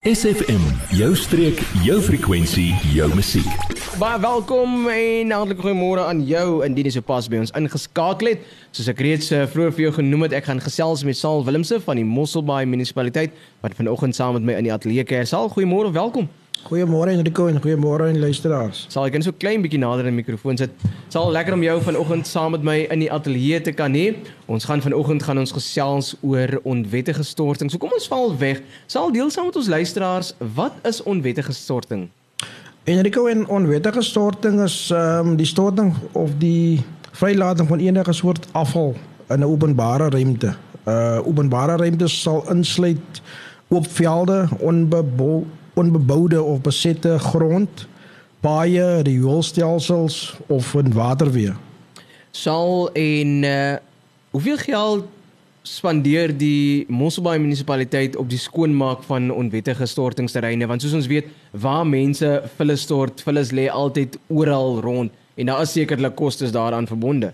SFM, jou streek, jou frekwensie, jou musiek. Baie welkom en hartlik goeiemôre aan jou indien jy sopas by ons ingeskakel het. Soos ek reeds uh, vroeër vir jou genoem het, ek gaan gesels met Saul Willemse van die Mosselbaai munisipaliteit wat vanoggend saam met my in die ateljee kuier. Saul, goeiemôre, welkom. Goeiemôre Enrico en goeiemôre aan luisteraars. Sal ek net so klein bietjie nader aan die mikrofoon sit. Sal lekker om jou vanoggend saam met my in die ateljee te kan hê. Ons gaan vanoggend gaan ons gesels oor onwettige storting. So kom ons val weg. Sal deel saam met ons luisteraars, wat is onwettige storting? Enrico en onwettige storting is ehm um, die storting of die vrylating van enige soort afval in 'n openbare ruimte. Uh openbare ruimte sal insluit oop velde, onbebou onbeboude of besette grond, paaie, rioolstelsels of in waterweë. Sal en uh, hoeveel geld spandeer die Mosselbaai munisipaliteit op die skoonmaak van onwettige stortingsterreine want soos ons weet waar mense vulle stort, vulle lê altyd oral rond en daar is sekerlik kostes daaraan verbonde.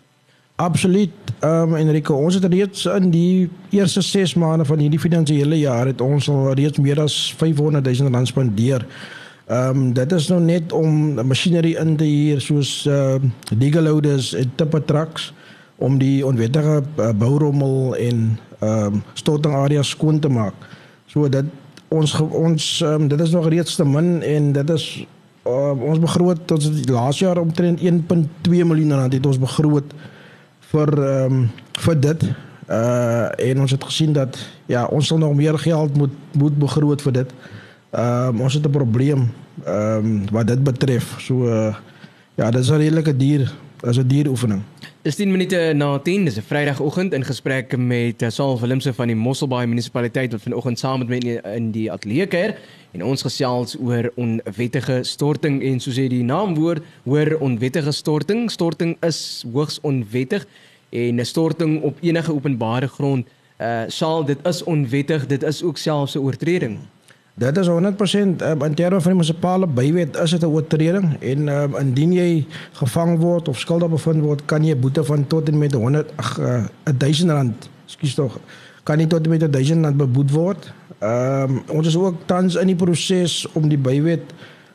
Absoluut. Ehm um, Enrico, ons het reeds in die eerste 6 maande van hierdie finansiële jaar het ons al reeds meer as 500 000 rand spandeer. Ehm um, dit is nou net om masjinerie in te huur soos ehm uh, digger loaders en tipper trucks om die onwettige uh, bourommel en ehm um, storting areas skoon te maak. So dat ons ons um, dit is nog reeds te min en dit is uh, ons begroot ons laas jaar omtrent 1.2 miljoen rand het ons begroot ehm um, vir dit. Uh en ons het gesien dat ja, ons nog meer geld moet moet begroot vir dit. Um, ons het 'n probleem um, wat dit betref. So uh, ja, dit is 'n redelike duur as 'n dieroefening. Dis 10 minute na 10, dis 'n Vrydagoggend in gesprek met uh, Saul Willemse van die Mosselbaai munisipaliteit wat vanoggend saam met my in die ateljee kuier. En ons gesels oor onwettige storting en soos jy die naam woord hoor onwettige storting, storting is hoogs onwettig en 'n storting op enige openbare grond uh sal dit is onwettig, dit is ook selfs 'n oortreding. Dit is 100% uh, in terme van die munisipale bywet is dit 'n oortreding en uh, indien jy gevang word of skuldig bevind word, kan 'n boete van tot en met 100 ag uh, 1000 rand, skus tog, kan nie tot en met 1000 rand beboet word. Ehm um, ons is ook tans in die proses om die bywet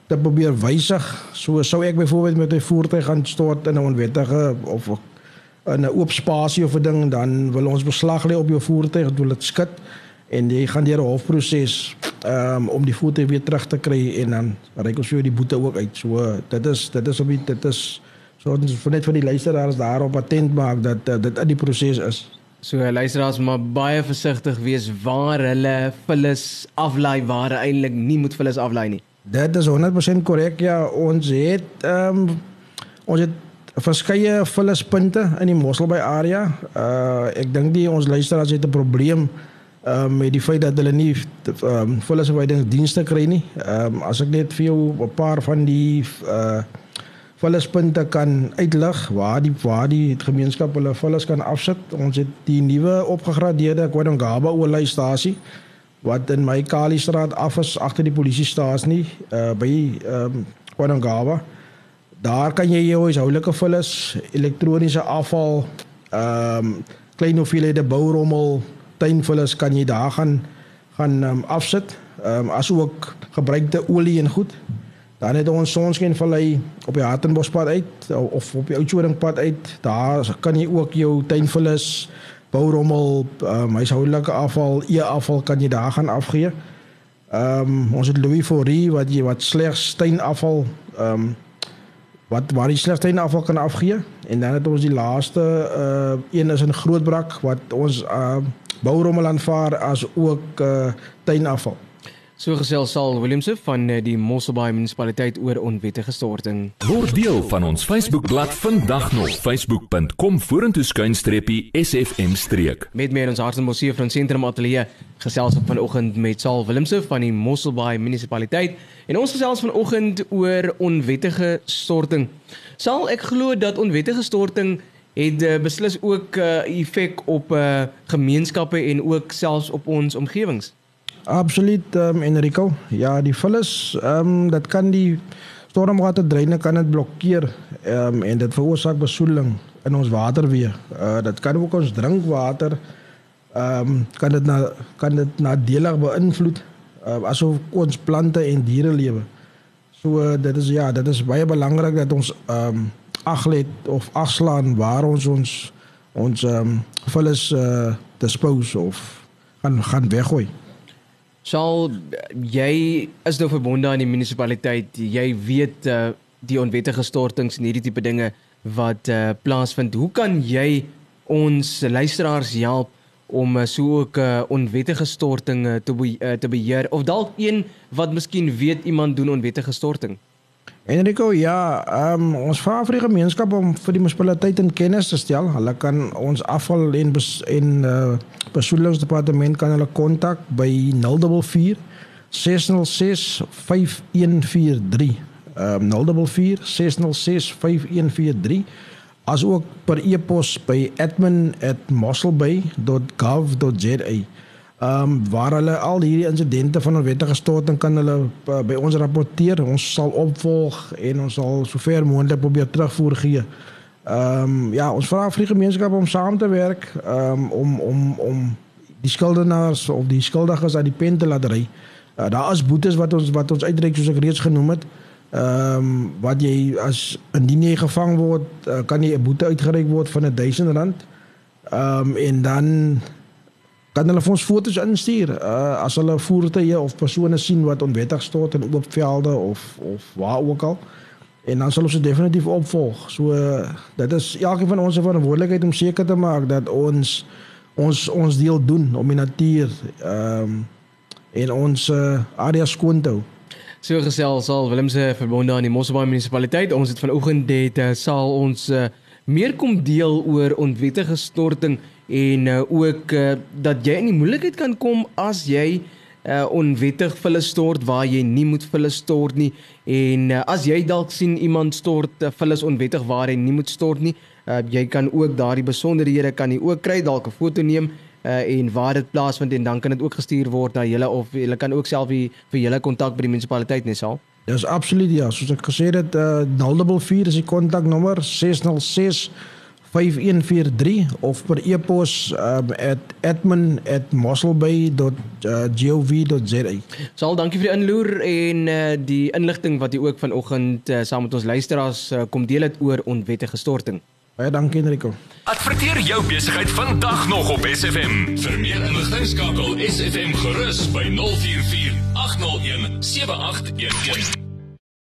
te probeer wysig. So sou ek byvoorbeeld met 'n voertuig gaan stort in 'n onwettige of in 'n oop spasie of 'n ding dan wil ons beslag lê op jou voertuig, dit wil dit skud en jy gaan deur 'n hofproses um, om die voertuig weer terug te kry en dan ry ons vir die boete ook uit. So dit is dit is op die, dit is so net vir die luisteraars daarop attent maak dat uh, dit in die proses is. So luisteraars maar baie versigtig wees waar hulle vullis aflaai waar eintlik nie moet vullis aflaai nie. Dit is 100% korrek ja, ons het ehm um, ons het verskeie vullispunte in die Mosselbaai area. Uh ek dink die ons luisteraars het 'n probleem uh met die feit dat hulle nie ehm um, vullisverwydingsdienste kry nie. Ehm um, as ek net vir jou 'n paar van die uh vullispunte kan uitlig waar die waar die gemeenskap hulle vullis kan afsit. Ons het die nuwe opgegradeerde Kwadongaba oorlysstasie wat in my Kali straat af is agter die polisiestasie uh by ehm um, Kwadongaba. Daar kan jy jou huishoudelike vullis, elektroniese afval, ehm um, klein hoeveelhede bourommel, tuinvullis kan jy daar gaan gaan um, afsit. Ehm um, asook gebruikte olie en goed. Dan het ons sonskynvallei op die Hartenbospad uit of op die Oudtshoornpad uit. Daar kan jy ook jou tuinvullis, bourommel, um, huishoudelike afval, e-afval kan jy daar gaan afgee. Ehm um, ons het Louis Fourie wat jy wat slegs tuinafval ehm um, wat waar die slegte afval kan afgee en dan het ons die laaste uh een is in Grootbrak wat ons uh bourommel aanvaar as ook uh tuinafval. So gesels Sal Williamse van eh, die Mosselbaai munisipaliteit oor onwettige storting. Word deel van ons Facebookblad vandag nog facebook.com vorentoe skuinstreepie sfm streek. Met meer ons Hartbeespoort van Sentrum Ateljee gesels op vanoggend met Sal Williamse van die Mosselbaai munisipaliteit en ons gesels vanoggend oor onwettige storting. Sal ek glo dat onwettige storting het uh, beslis ook 'n uh, effek op uh, gemeenskappe en ook selfs op ons omgewings. Absoluut um, Enrico. Ja, die vullis ehm um, dit kan die stormwaterdreine kan dit blokkeer ehm um, en dit veroorsaak besoedeling in ons waterweë. Uh dit kan ook ons drinkwater ehm um, kan dit na kan dit nadelig beïnvloed. uh, asof ons plante en diere lewe. So uh, dit is ja, dit is baie belangrik dat ons ehm um, aglet of afslaan waar ons ons ons ehm um, vullis uh, dispose of gaan gaan weggooi. Sal jy is nou verbonde aan die munisipaliteit. Jy weet uh, die onwettige stortings en hierdie tipe dinge wat uh, plaasvind. Hoe kan jy ons luisteraars help om uh, so ook uh, onwettige storting uh, te be uh, te beheer of dalk een wat miskien weet iemand doen onwettige storting? Enrico, ja, um, ons vra vir die gemeenskap om vir die munisipaliteit in kennis te stel. Hulle kan ons afval en en uh, besoedelingsdepartement kan hulle kontak by 044 606 5143. Um 044 606 5143 asook per e-pos by admin@mosselbay.gov.za ehm um, waar hulle al hierdie insidente van onwettige storting kan hulle uh, by ons rapporteer. Ons sal opvolg en ons sal sover moontlik probeer terugvoer gee. Ehm um, ja, ons vra vir die gemeenskap om saam te werk um, om om om die skuldenaars of die skuldiges uit die pen te laat ry. Uh, daar is boetes wat ons wat ons uitreik soos ek reeds genoem het. Ehm um, wat jy as indien jy gevang word, uh, kan jy 'n boete uitgereik word van R1000. Ehm um, en dan kan hulle vir ons foto's instuur uh, as hulle voertuie of persone sien wat onwettig stort in oop velde of of waar ook al en dan sal ons dit definitief opvolg. So uh, dit is elkeen van ons se verantwoordelikheid om seker te maak dat ons ons ons deel doen om die natuur ehm um, en ons uh, area skoon te hou. So gesels sal Willemse verbonde aan die Mosselbaai munisipaliteit. Ons het vanoggend dit uh, sal ons uh, meer kom deel oor onwettige storting en uh, ook uh, dat jy in die moeilikheid kan kom as jy uh, onwettig vulle stort waar jy nie moet vulle stort nie. En uh, as jy dalk sien iemand stort uh, vulle onwettig waar hy nie moet stort nie uh, jy kan ook daardie besonderhede kan jy ook kry dalk 'n foto neem uh, en waar dit plaasvind en dan kan dit ook gestuur word na julle of julle kan ook self vir julle kontak by die munisipaliteit net sal Dis absoluut ja. Soos ek gesê het uh, 044 is die kontaknommer 606 5143 of per e-pos um, @admin@mosselbay.gov.za. Sal dankie vir die inloer en uh, die inligting wat jy ook vanoggend uh, saam met ons luisteraars uh, kom deel het oor onwettige storting. Baie dankie Enrico. Adverteer jou besigheid vandag nog op SFM. Vir meer inligting skakel SFM gerus by 044 801 7811.